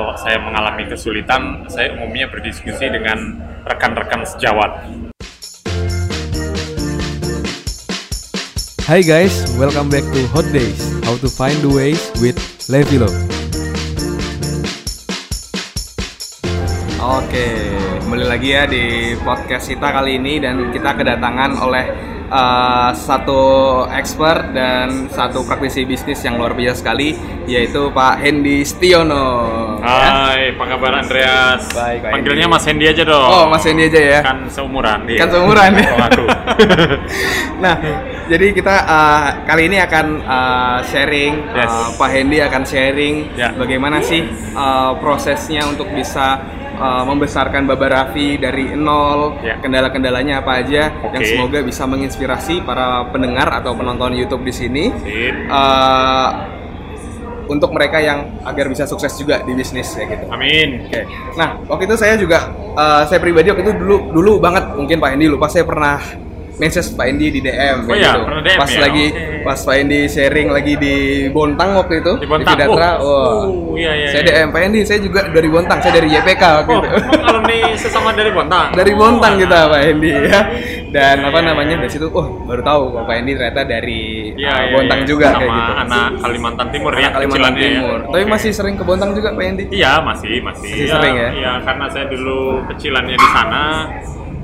kalau saya mengalami kesulitan, saya umumnya berdiskusi dengan rekan-rekan sejawat. Hi guys, welcome back to Hot Days. How to find the ways with Levilo. Oke, kembali lagi ya di podcast kita kali ini dan kita kedatangan oleh uh, satu expert dan satu praktisi bisnis yang luar biasa sekali yaitu Pak Hendy Stiono. Ya? Hai, apa kabar Andreas? Baik, Pak Panggilnya Hendy. Mas Hendy aja dong. Oh, Mas Hendy aja ya. Kan seumuran dia. Kan seumuran ya. Aku. Nah, jadi kita uh, kali ini akan uh, sharing, Yes. uh, Pak Hendy akan sharing Ya. bagaimana sih uh, prosesnya untuk bisa uh, membesarkan Baba Raffi dari nol, Ya. kendala-kendalanya apa aja, Oke. yang semoga bisa menginspirasi para pendengar atau penonton YouTube di sini. Uh, untuk mereka yang agar bisa sukses juga di bisnis ya gitu. Amin. Oke. Nah, waktu itu saya juga uh, saya pribadi waktu itu dulu dulu banget mungkin Pak Endi lupa saya pernah message Pak Endi di DM Oh iya, gitu. DM pas ya? lagi Oke. pas Pak Endi sharing lagi di Bontang waktu itu Di Bontang. Vidatra. Oh. Wah. Oh, iya, iya, Saya iya. DM Pak Endi, saya juga dari Bontang, saya dari YPK waktu Oh, itu. emang alumni sesama dari Bontang? dari Bontang Oh, kita Pak Endi ya. Dan Iya, apa iya, namanya iya. dari situ, oh baru tahu kalau Pak Endi ternyata dari Iya, uh, iya, Bontang iya. juga Sama kayak gitu. anak Kalimantan Timur ya, Kalimantan ya. Timur. Tapi Oke. masih sering ke Bontang juga Pak Endi. Iya masih masih. Masih sering ya? Iya karena saya dulu kecilannya di sana,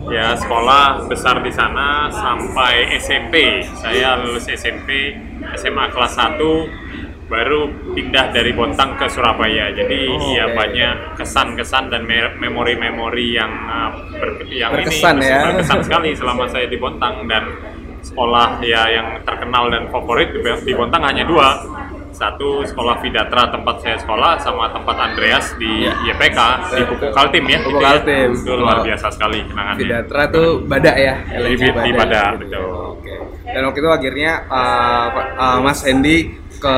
ya sekolah besar di sana sampai SMP. Saya lulus SMP, SMA kelas 1 baru pindah dari Bontang ke Surabaya. Jadi Oh, ya banyak kesan-kesan dan me- memori-memori yang uh, ber- yang Berkesan ini ya. berkesan sekali selama saya di Bontang dan sekolah ya yang terkenal dan favorit di di Bontang hanya dua. Satu sekolah Vidatra tempat saya sekolah sama tempat Andreas di Iya. YPK di Pupuk betul. Kaltim ya. Pupuk gitu ya. Kaltim. Itu luar biasa sekali kenangannya. Vidatra tuh Badak ya, Di- LNG di- di Badak, gitu. betul. Oke. Dan waktu itu akhirnya uh, uh, Mas Hendy ke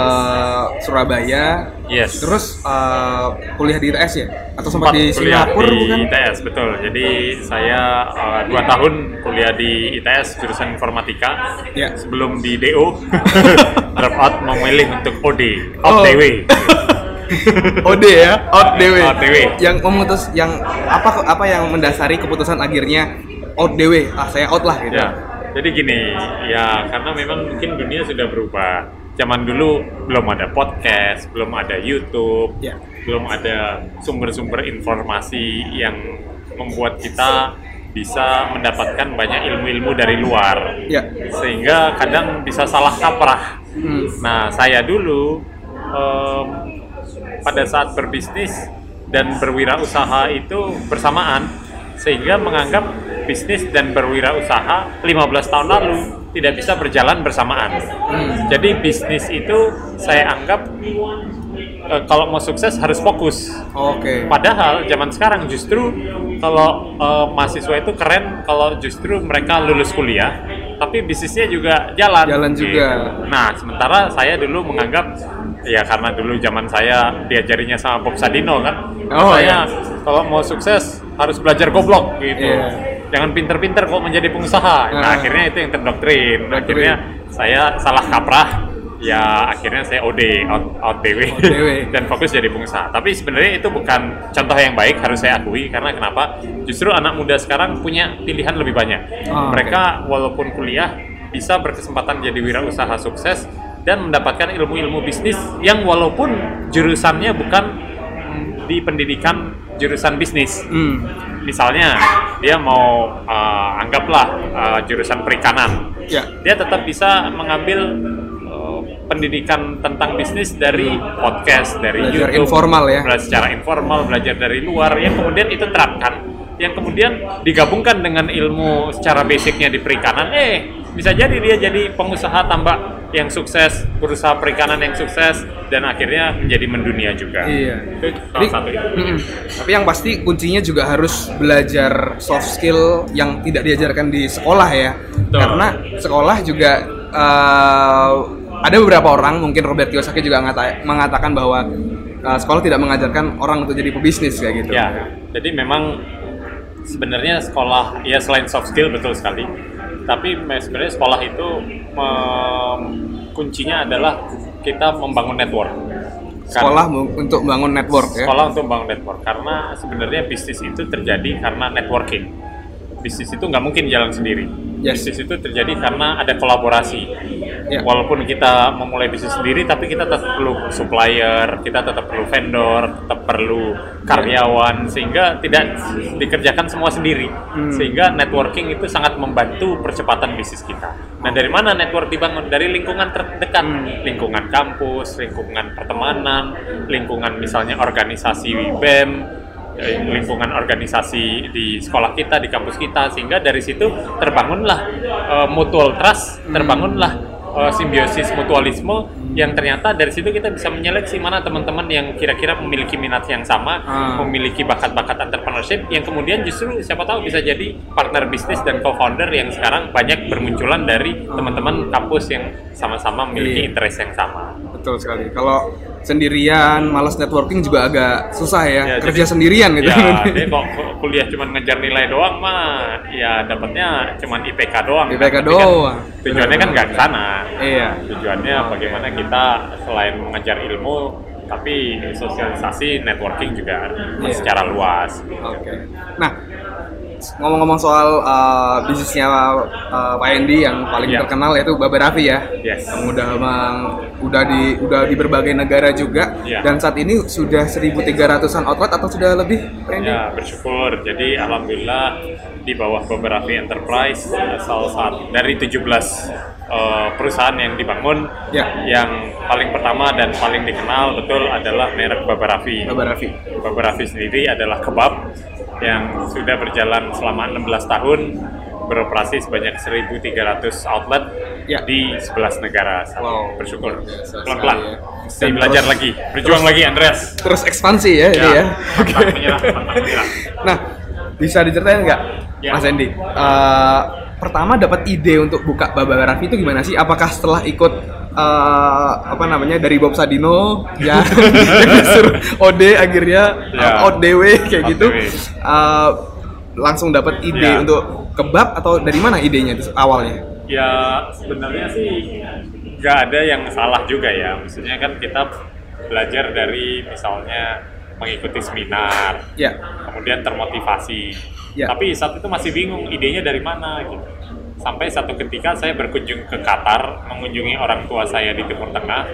Surabaya. Yes. Terus uh, kuliah di ITS ya? Atau sempat Sempat di Singapura di bukan? ITS betul. Jadi saya uh, dua tahun kuliah di ITS jurusan informatika. Ya. Sebelum di DO drop out memilih untuk OD, Oh. OTW. OD ya, ODW. ODW. Yang memutus yang apa apa yang mendasari keputusan akhirnya ODW. Ah, saya out lah gitu. Ya, jadi gini, ya karena memang mungkin dunia sudah berubah. Zaman dulu belum ada podcast, belum ada YouTube, Ya. belum ada sumber-sumber informasi yang membuat kita bisa mendapatkan banyak ilmu-ilmu dari luar. Ya. Sehingga kadang bisa salah kaprah. Hmm. Nah, saya dulu em, pada saat berbisnis dan berwirausaha itu bersamaan sehingga menganggap bisnis dan berwirausaha 15 tahun lalu tidak bisa berjalan bersamaan. Jadi bisnis itu saya anggap eh, kalau mau sukses harus fokus. Oke. Padahal zaman sekarang justru kalau eh, mahasiswa itu keren kalau justru mereka lulus kuliah, tapi bisnisnya juga jalan. Jalan juga. Nah, sementara saya dulu menganggap ya karena dulu zaman saya diajarinya sama Bob Sadino kan, Oh, saya kalau mau sukses harus belajar goblok gitu. Iya. Jangan pinter-pinter kok menjadi pengusaha. Nah, Ah. akhirnya itu yang terdoktrin. Doktrin. Akhirnya saya salah kaprah. Ya akhirnya saya OD, out, out BW, dan fokus jadi pengusaha. Tapi sebenarnya itu bukan contoh yang baik harus saya akui karena kenapa? Justru anak muda sekarang punya pilihan lebih banyak. Oh, Mereka walaupun kuliah bisa berkesempatan jadi wirausaha sukses dan mendapatkan ilmu-ilmu bisnis yang walaupun jurusannya bukan di pendidikan jurusan bisnis. Hmm. Misalnya dia mau uh, anggaplah uh, jurusan perikanan, Ya. dia tetap bisa mengambil uh, pendidikan tentang bisnis dari podcast, dari Belajar YouTube, informal ya. belajar secara informal, belajar dari luar, yang kemudian itu terapkan, yang kemudian digabungkan dengan ilmu secara basicnya di perikanan, eh bisa jadi dia jadi pengusaha tambak yang sukses, berusaha perikanan yang sukses, dan akhirnya menjadi mendunia juga. Iya. Itu salah satu itu. mm-mm. Tapi yang pasti kuncinya juga harus belajar soft skill yang tidak diajarkan di sekolah ya. Betul. Karena sekolah juga eh, ada beberapa orang, mungkin Robert Kiyosaki juga ngata- mengatakan bahwa eh, sekolah tidak mengajarkan orang untuk jadi pebisnis kayak gitu. Ya, jadi memang sebenarnya sekolah ya selain soft skill betul sekali, tapi sebenarnya sekolah itu kuncinya adalah kita membangun network. sekolah untuk bangun network ya. sekolah untuk membangun network karena sebenarnya bisnis itu terjadi karena networking bisnis itu nggak mungkin jalan sendiri Yes. bisnis itu terjadi karena ada kolaborasi Ya. walaupun kita memulai bisnis sendiri tapi kita tetap perlu supplier kita tetap perlu vendor tetap perlu karyawan sehingga tidak dikerjakan semua sendiri Hmm. sehingga networking itu sangat membantu percepatan bisnis kita nah dari mana network dibangun dari lingkungan terdekat Hmm. lingkungan kampus lingkungan pertemanan lingkungan misalnya organisasi BEM lingkungan organisasi di sekolah kita, di kampus kita, sehingga dari situ terbangunlah eh, mutual trust, terbangunlah eh, simbiosis mutualisme yang ternyata dari situ kita bisa menyeleksi mana teman-teman yang kira-kira memiliki minat yang sama, Ah. memiliki bakat-bakat entrepreneurship yang kemudian justru siapa tahu bisa jadi partner bisnis dan co-founder yang sekarang banyak bermunculan dari teman-teman kampus yang sama-sama memiliki Iya. interest yang sama. Betul sekali. Kalau sendirian, malas networking juga agak susah ya. Ya, Kerja jadi- sendirian gitu. Ya, dia kok kuliah cuma ngejar nilai doang mah, ya dapatnya cuma IPK doang. IPK Tapi kan doang. tujuannya kan nggak ke sana. Iya. Tujuannya bagaimana kita selain mengejar ilmu, tapi sosialisasi networking juga Iya. secara luas. Oke. Nah, ngomong-ngomong soal uh, bisnisnya uh, Pak Endi yang paling Iya. terkenal yaitu Baba Raffi ya. Yes. Yang udah bang, udah di udah di berbagai negara juga Iya. dan saat ini sudah 1.300-an outlet atau sudah lebih Pak Endi? Ya, bersyukur. Jadi alhamdulillah di bawah beberapa enterprise eh, salah satu dari 17 eh, perusahaan yang dibangun Ya. yang paling pertama dan paling dikenal betul adalah merek Baba Raffi. Baba Raffi. Baba Raffi sendiri adalah kebab yang sudah berjalan selama 16 tahun beroperasi sebanyak 1.300 outlet Ya. di 11 negara. Wow. Bersyukur. Pelan-pelan. ya. Belajar terus- lagi. Berjuang lagi Andreas. Terus ekspansi ya, ini ya. menyerah, pantang menyerah. Nah, bisa diceritain nggak, Ya. Mas Endi? Eh, pertama dapat ide untuk buka Baba Raffi itu gimana sih? Apakah setelah ikut eh, apa namanya dari Bob Sadino ya disuruh OD akhirnya Ya. uh, ODW kayak gitu ODW. eh, langsung dapat ide Ya. untuk kebab atau dari mana idenya itu awalnya? Ya sebenarnya sih nggak ada yang salah juga ya. Maksudnya kan kita belajar dari misalnya mengikuti seminar, Ya, kemudian termotivasi. Ya. Tapi saat itu masih bingung idenya dari mana gitu. Sampai satu ketika saya berkunjung ke Qatar, mengunjungi orang tua saya di Timur Tengah,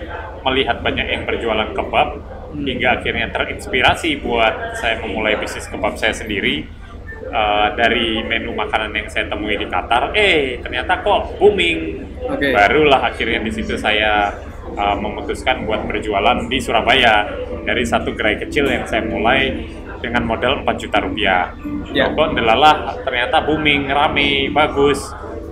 melihat banyak yang berjualan kebab, hingga akhirnya terinspirasi buat saya memulai bisnis kebab saya sendiri. Eh, dari menu makanan yang saya temui di Qatar, eh ternyata kok booming. Oke. Barulah akhirnya di situ saya uh, memutuskan buat berjualan di Surabaya dari satu gerai kecil yang saya mulai dengan modal 4 juta rupiah. Ya. Kok delalah ternyata booming, rame, bagus.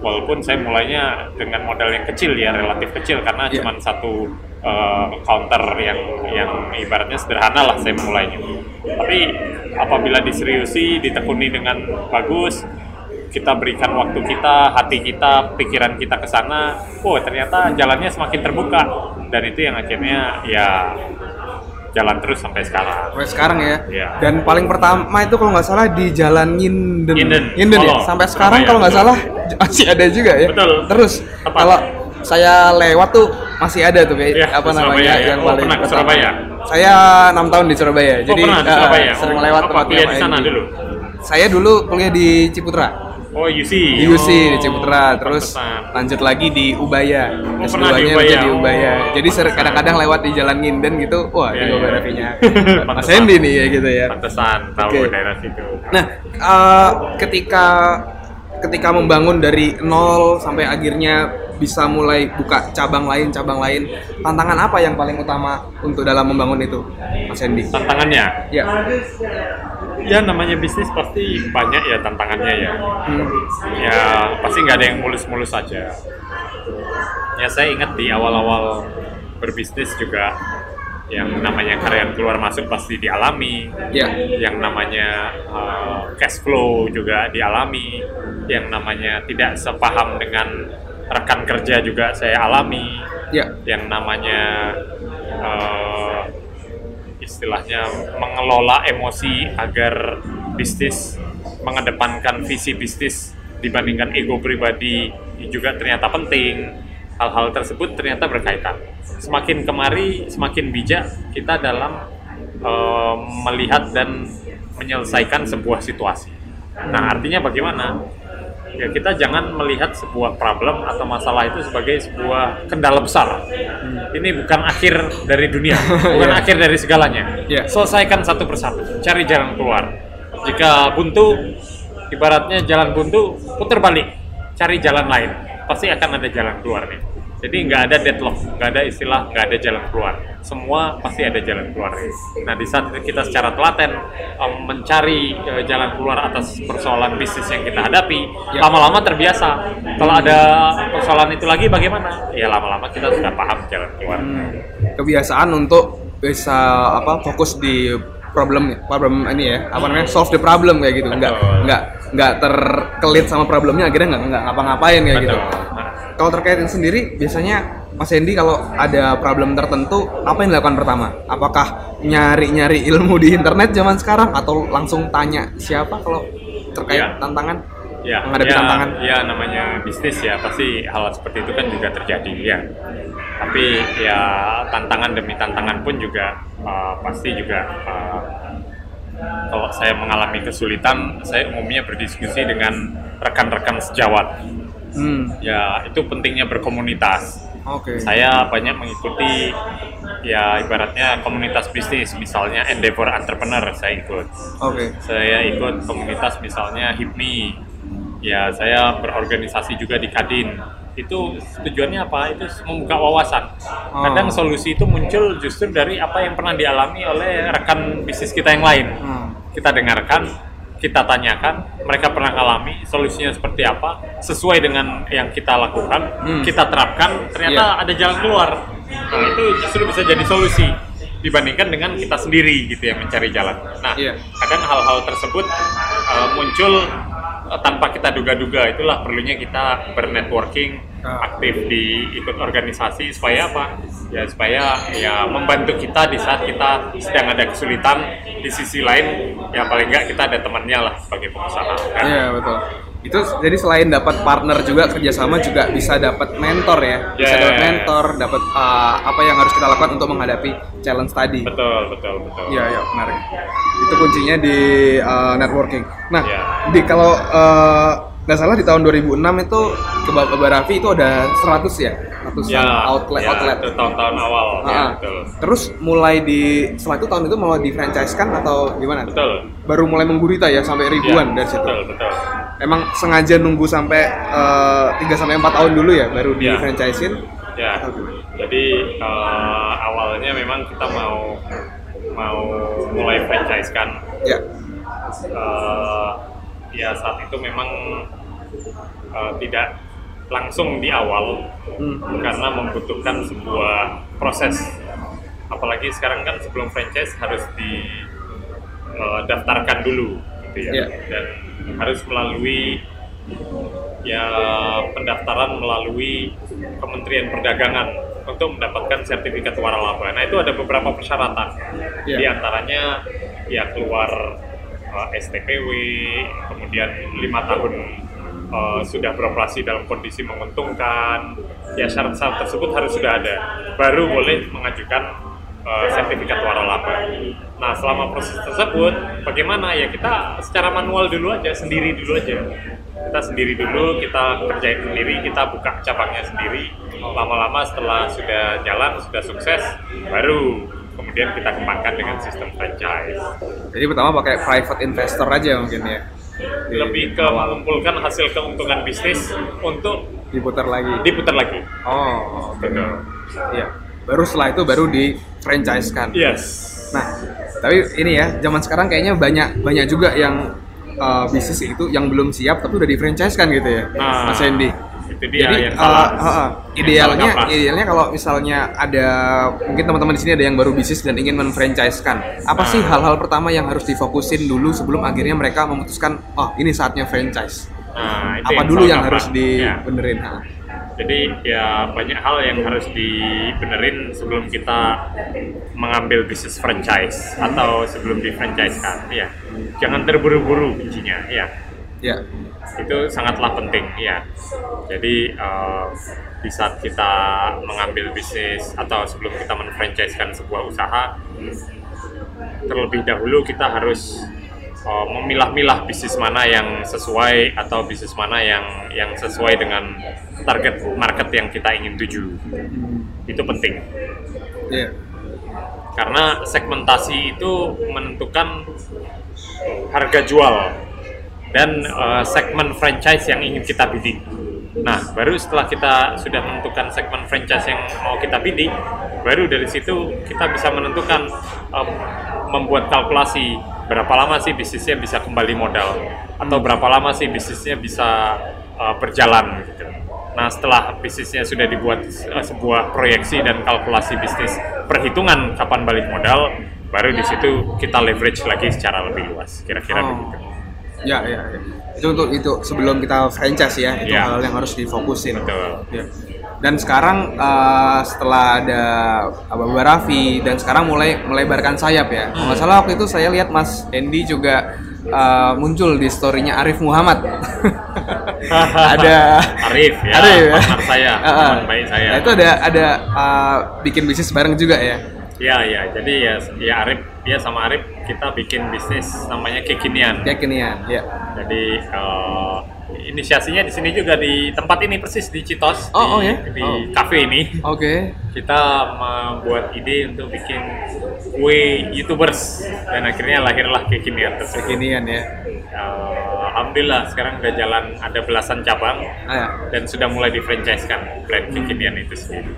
Walaupun saya mulainya dengan modal yang kecil ya, relatif kecil karena Ya. cuma satu uh, counter yang yang ibaratnya sederhana lah saya mulainya. Tapi apabila diseriusi, ditekuni dengan bagus, kita berikan waktu kita, hati kita, pikiran kita ke sana, oh ternyata jalannya semakin terbuka dan itu yang akhirnya ya jalan terus sampai sekarang. sampai sekarang ya. Iya. Dan paling pertama itu kalau nggak salah di Jalan Nginden. Nginden, ya. Solo. Sampai sekarang kalau nggak betul. salah masih ada juga ya. Betul. Terus Tepat. kalau saya lewat tuh masih ada tuh kayak Iya, apa namanya ya. yang Oh, paling pernah ke. Surabaya? Saya enam tahun di Surabaya. Oh, Jadi pernah di eh, Surabaya? sering Oh, lewat kuliah Pak di sana dulu? Saya dulu kuliah di Ciputra. Oh UC. Di UC di Oh, Ciputra, terus pantesan. lanjut lagi di Ubaya. Oh, S2-nya pernah di juga Ubaya. di Ubaya. Oh, Jadi kadang-kadang lewat di Jalan Nginden gitu, wah di iya. Ubaya Mas Pantesan. Hendy nih ya gitu ya. Pantesan tahu Oke. daerah situ. Nah, eh, ketika ketika membangun dari nol sampai akhirnya bisa mulai buka cabang lain cabang lain, tantangan apa yang paling utama untuk dalam membangun itu, Mas Hendy? Tantangannya, Ya, ya namanya bisnis pasti banyak ya tantangannya ya. Hmm. ya pasti nggak ada yang mulus-mulus saja. Ya saya ingat di awal-awal berbisnis juga yang namanya karyawan keluar masuk pasti dialami, ya, yang namanya uh, cash flow juga dialami, yang namanya tidak sepaham dengan rekan kerja juga saya alami, ya, yang namanya uh, istilahnya mengelola emosi agar bisnis mengedepankan visi bisnis dibandingkan ego pribadi juga ternyata penting hal-hal tersebut ternyata berkaitan. Semakin kemari, semakin bijak kita dalam eh, melihat dan menyelesaikan sebuah situasi. Nah, artinya bagaimana? Ya kita jangan melihat sebuah problem atau masalah itu sebagai sebuah kendala besar. Ini bukan akhir dari dunia, bukan Iya. akhir dari segalanya. Iya. Selesaikan satu persatu, cari jalan keluar. Jika buntu, ibaratnya jalan buntu, putar balik, cari jalan lain. Pasti akan ada jalan keluar nih. Jadi nggak ada deadlock, nggak ada istilah nggak ada jalan keluar. Semua pasti ada jalan keluar. Nah di saat kita secara telaten em, mencari eh, jalan keluar atas persoalan bisnis yang kita hadapi, Ya. lama-lama terbiasa. Kalau ada persoalan itu lagi bagaimana? Ya lama-lama kita sudah paham jalan keluar. Hmm. kebiasaan untuk bisa apa fokus di problem problem ini ya apa namanya solve the problem kayak gitu nggak nggak nggak terkelit sama problemnya akhirnya nggak nggak ngapa-ngapain kayak gitu Betul. Nah, kalau terkait ini sendiri biasanya Mas Hendy kalau ada problem tertentu apa yang dilakukan pertama apakah nyari-nyari ilmu di internet zaman sekarang atau langsung tanya siapa kalau terkait Iya. tantangan ya, menghadapi ya, tantangan Ya namanya bisnis ya pasti hal seperti itu kan juga terjadi ya. Tapi ya tantangan demi tantangan pun juga uh, pasti juga uh, kalau saya mengalami kesulitan, saya umumnya berdiskusi dengan rekan-rekan sejawat. Hmm. Ya itu pentingnya berkomunitas. oke. Saya banyak mengikuti ya ibaratnya komunitas bisnis, misalnya Endeavor Entrepreneur saya ikut. Oke. Saya ikut komunitas misalnya HIPMI. Ya saya berorganisasi juga di Kadin. Itu tujuannya apa? Itu membuka wawasan. Kadang Oh. solusi itu muncul justru dari apa yang pernah dialami oleh rekan bisnis kita yang lain. Hmm. kita dengarkan kita tanyakan mereka pernah alami solusinya seperti apa sesuai dengan yang kita lakukan Hmm. kita terapkan ternyata ada jalan keluar nah itu justru bisa jadi solusi dibandingkan dengan kita sendiri gitu ya mencari jalan nah Iya. kadang hal-hal tersebut uh, muncul tanpa kita duga-duga itulah perlunya kita bernetworking Ah. aktif di ikut organisasi supaya apa ya supaya ya membantu kita di saat kita sedang ada kesulitan di sisi lain ya paling nggak kita ada temannya lah sebagai pengusaha kan Iya betul. Itu jadi selain dapat partner juga kerjasama juga bisa dapat mentor ya. Bisa Ya. dapat mentor, dapat uh, apa yang harus kita lakukan untuk menghadapi challenge tadi. betul betul betul Iya, iya, menarik. Itu kuncinya di uh, networking. Nah, Iya. di kalau uh, nggak salah di tahun 2006 itu ke Bapak Raffi itu ada 100 ya, ratusan ya outlet ya, outlet. itu tahun-tahun awal ya, Ah, betul Terus mulai di setelah itu tahun itu mau di franchise kan atau gimana? betul Baru mulai menggurita ya sampai ribuan Ya, dari situ. betul betul Emang sengaja nunggu sampai eh, 3 sampai 4 tahun dulu ya baru di Ya. franchisein. Ya, jadi eh, awalnya memang kita mau mau mulai franchise kan. Ya. Eh, ya saat itu memang eh, tidak langsung di awal Hmm. karena membutuhkan sebuah proses. Apalagi sekarang kan sebelum franchise harus didaftarkan dulu, gitu ya, Ya. dan harus melalui ya pendaftaran melalui Kementerian Perdagangan untuk mendapatkan sertifikat waralaba. Nah itu ada beberapa persyaratan. Ya. Di antaranya ya keluar uh, STPW, kemudian lima tahun uh, sudah beroperasi dalam kondisi menguntungkan. Ya syarat-syarat tersebut harus sudah ada, baru boleh mengajukan uh, sertifikat waralaba. Nah selama proses tersebut, bagaimana ya kita secara manual dulu aja, sendiri dulu aja kita sendiri dulu, kita kerjain sendiri, kita buka cabangnya sendiri. Lama-lama setelah sudah jalan, sudah sukses, baru kemudian kita kembangkan dengan sistem franchise. Jadi pertama pakai private investor aja mungkin ya. Lebih ke mengumpulkan hasil keuntungan bisnis untuk diputar lagi. diputar lagi. Oh, oke. Betul. Iya. Baru setelah itu baru di franchise kan. Yes. Nah, tapi ini ya, zaman sekarang kayaknya banyak banyak juga yang uh, bisnis itu yang belum siap tapi udah di franchise kan gitu ya, Nah, Mas Hendy. Itu dia Jadi yang uh, uh, uh, Yang idealnya idealnya kalau misalnya ada mungkin teman-teman di sini ada yang baru bisnis dan ingin menfranchise-kan. Apa sih Nah. hal-hal pertama yang harus difokusin dulu sebelum akhirnya mereka memutuskan oh ini saatnya franchise. Nah, itu Apa dulu salah yang kaprah. harus Ya. dibenerin? Ha. Jadi ya banyak hal yang harus dibenerin sebelum kita mengambil bisnis franchise atau sebelum di franchise kan. Ya, jangan terburu-buru kuncinya. Ya, Ya. Itu sangatlah penting ya jadi eh, di saat kita mengambil bisnis atau sebelum kita menfranchisekan sebuah usaha terlebih dahulu kita harus eh, memilah-milah bisnis mana yang sesuai atau bisnis mana yang yang sesuai dengan target market yang kita ingin tuju. Itu penting. Iya. karena segmentasi itu menentukan harga jual dan eh, segmen franchise yang ingin kita bidik. Nah, baru setelah kita sudah menentukan segmen franchise yang mau kita bidik, baru dari situ kita bisa menentukan eh, membuat kalkulasi berapa lama sih bisnisnya bisa kembali modal atau berapa lama sih bisnisnya bisa eh, berjalan gitu. Nah, setelah bisnisnya sudah dibuat eh, sebuah proyeksi dan kalkulasi bisnis perhitungan kapan balik modal, baru di situ kita leverage lagi secara lebih luas. Kira-kira Oh. begitu. Ya, ya, ya. Itu untuk itu sebelum kita franchise ya, itu Iya. hal yang harus difokusin. Betul. Ya. Dan sekarang eh, setelah ada Abang Raffi dan sekarang mulai melebarkan sayap ya. Kalau nggak salah waktu itu saya lihat Mas Endi juga eh, muncul di storynya Arif Muhammad. ada Arif ya, Arif ya. partner saya, teman baik saya. Nah, itu ada ada eh, bikin bisnis bareng juga ya. Ya, ya. Jadi ya, ya Arif, dia sama Arif kita bikin bisnis namanya Kekinian. Ya kinian, ya. Jadi eh, inisiasinya di sini juga di tempat ini persis di Citos Oh, oh di, ya? di Oh. cafe ini. Oke. Kita membuat ide untuk bikin kue YouTubers dan akhirnya lahirlah Kekinian tersebut. Kekinian ya. Eh, Alhamdulillah sekarang udah jalan ada belasan cabang Ah, ya. dan sudah mulai di franchise-kan brand Kekinian itu sendiri.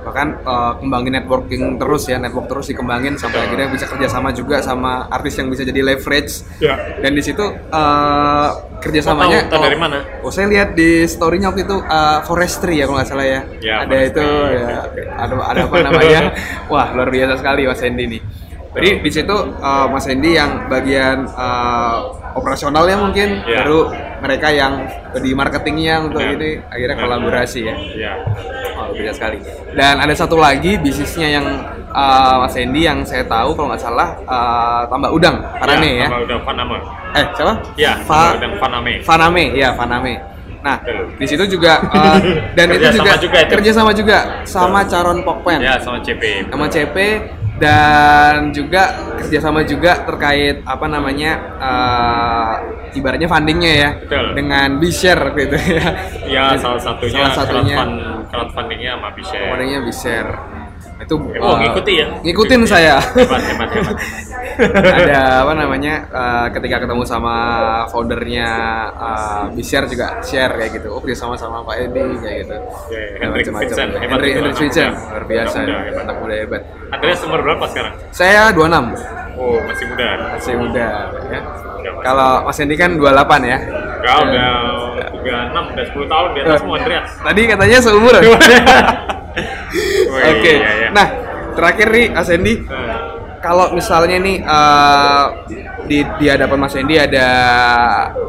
bahkan eh, kembangin networking terus ya network terus dikembangin sampai Betul. akhirnya bisa kerjasama juga sama artis yang bisa jadi leverage Ya. dan di situ eh, kerjasamanya Tahu- tahu dari mana? oh saya lihat di storynya waktu itu eh, forestry ya kalau nggak salah ya, Ya, ada forestry. itu ya ada ada apa namanya wah luar biasa sekali Mas Hendy nih jadi di situ eh, Mas Hendy yang bagian eh, operasionalnya mungkin Ya. baru mereka yang di marketingnya untuk Benar. ini akhirnya Benar. kolaborasi ya Ya. Oh, beda sekali. Dan ada satu lagi bisnisnya yang uh, Mas Hendy yang saya tahu kalau nggak salah uh, tambah udang, Farane ya. Sama udah Panama. Eh, siapa? Ya, Fa- Tambah Udang Paname. Faname, ya Faname. Nah, Betul. di situ juga uh, dan itu Kerja juga, sama juga itu. kerja sama juga sama Caron Pokpen, Ya, sama CP. sama CP dan juga kerjasama juga terkait apa namanya uh, ibaratnya fundingnya ya Betul. dengan B-share gitu ya. Ya, salah satunya, Salah satunya crowdfund, crowdfundingnya sama Bisa. Pokoknya bisa Itu Oh, uh, ngikuti ya? Ngikutin Ngikuti. saya. Hebat, hebat, hebat. ada apa namanya uh, ketika ketemu sama foundernya uh, Bishare juga share kayak gitu. Oh, sama sama Pak Edi kayak gitu. Hendrik macam-macam. Vincent, hebat Henry, Henry Vincent, luar biasa. Anak muda, hebat. Anak muda hebat. Andreas umur berapa sekarang? Saya 26, Oh, masih muda. masih muda ya. Kalau Mas Hendy kan 28 ya. Kau udah 36, udah 10 tahun di atasmu Andreas. Tadi katanya seumuran. Wih, Oke. iya, iya. Nah, terakhir nih Mas Hendy, Eh, kalau misalnya nih eh, di di hadapan Mas Hendy ada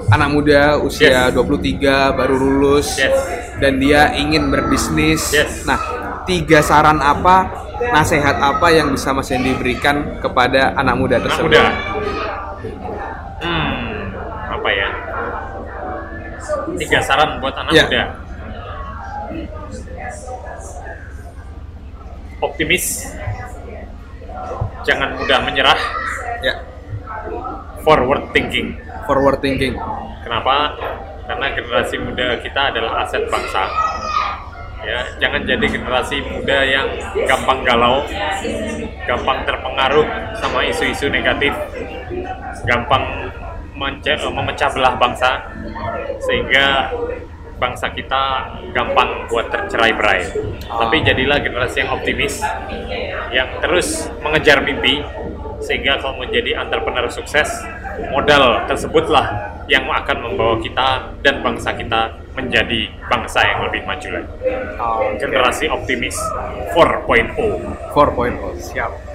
anak muda usia Yes. 23 baru lulus Yes. dan dia ingin berbisnis. Yes. Nah, tiga saran apa, nasihat apa yang bisa Mas Hendy berikan kepada anak muda anak tersebut? muda. Hmm, apa ya? Tiga saran buat anak Ya. muda. Optimis. Jangan mudah menyerah. Ya, Forward thinking. forward thinking. Kenapa? Karena generasi muda kita adalah aset bangsa. Ya, jangan jadi generasi muda yang gampang galau, gampang terpengaruh sama isu-isu negatif, gampang memecah belah bangsa, sehingga bangsa kita gampang buat tercerai-berai. Tapi jadilah generasi yang optimis, yang terus mengejar mimpi, sehingga kalau menjadi entrepreneur sukses, modal tersebutlah yang akan membawa kita dan bangsa kita menjadi bangsa yang lebih maju lagi. Generasi optimis 4.0. 4.0 siap.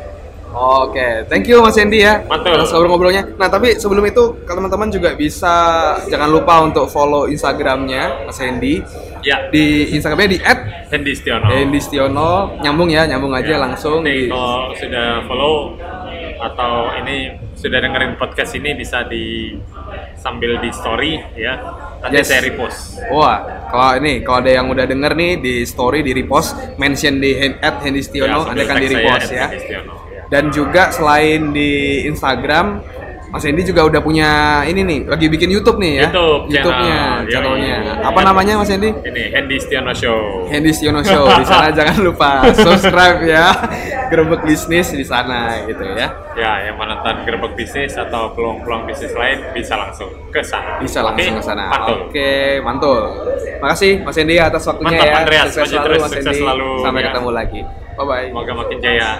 Oke, thank you Mas Hendy ya Mantul. atas ngobrol-ngobrolnya. Nah, tapi sebelum itu teman-teman juga bisa jangan lupa untuk follow Instagramnya Mas Hendy Ya, di Instagramnya di Hendy Stiono. @hendystiono nyambung ya, nyambung aja Ya, langsung nanti di kalau sudah follow atau ini sudah dengerin podcast ini bisa di sambil di story ya. Nanti Yes. saya repost. Wah, kalau ini kalau ada yang udah denger nih di story di repost, mention di hand, at Hendistiono, Ya, sambil akan di repost ya. Dan juga selain di Instagram, Mas Hendy juga udah punya ini nih, lagi bikin YouTube nih ya. YouTube YouTube-nya, channelnya. Apa namanya Mas Hendy? Ini Hendy Stiono Show. Hendy Stiono Show di sana jangan lupa subscribe ya gerbek bisnis di sana gitu ya Ya, yang menonton gerbek bisnis atau peluang-peluang bisnis lain bisa langsung ke sana. bisa langsung ke sana Mantul. oke mantul makasih Mas Hendy atas waktunya Mantap, ya Andreas. sukses selalu terus, Mas selalu, sampai ya. ketemu lagi bye bye Semoga makin jaya.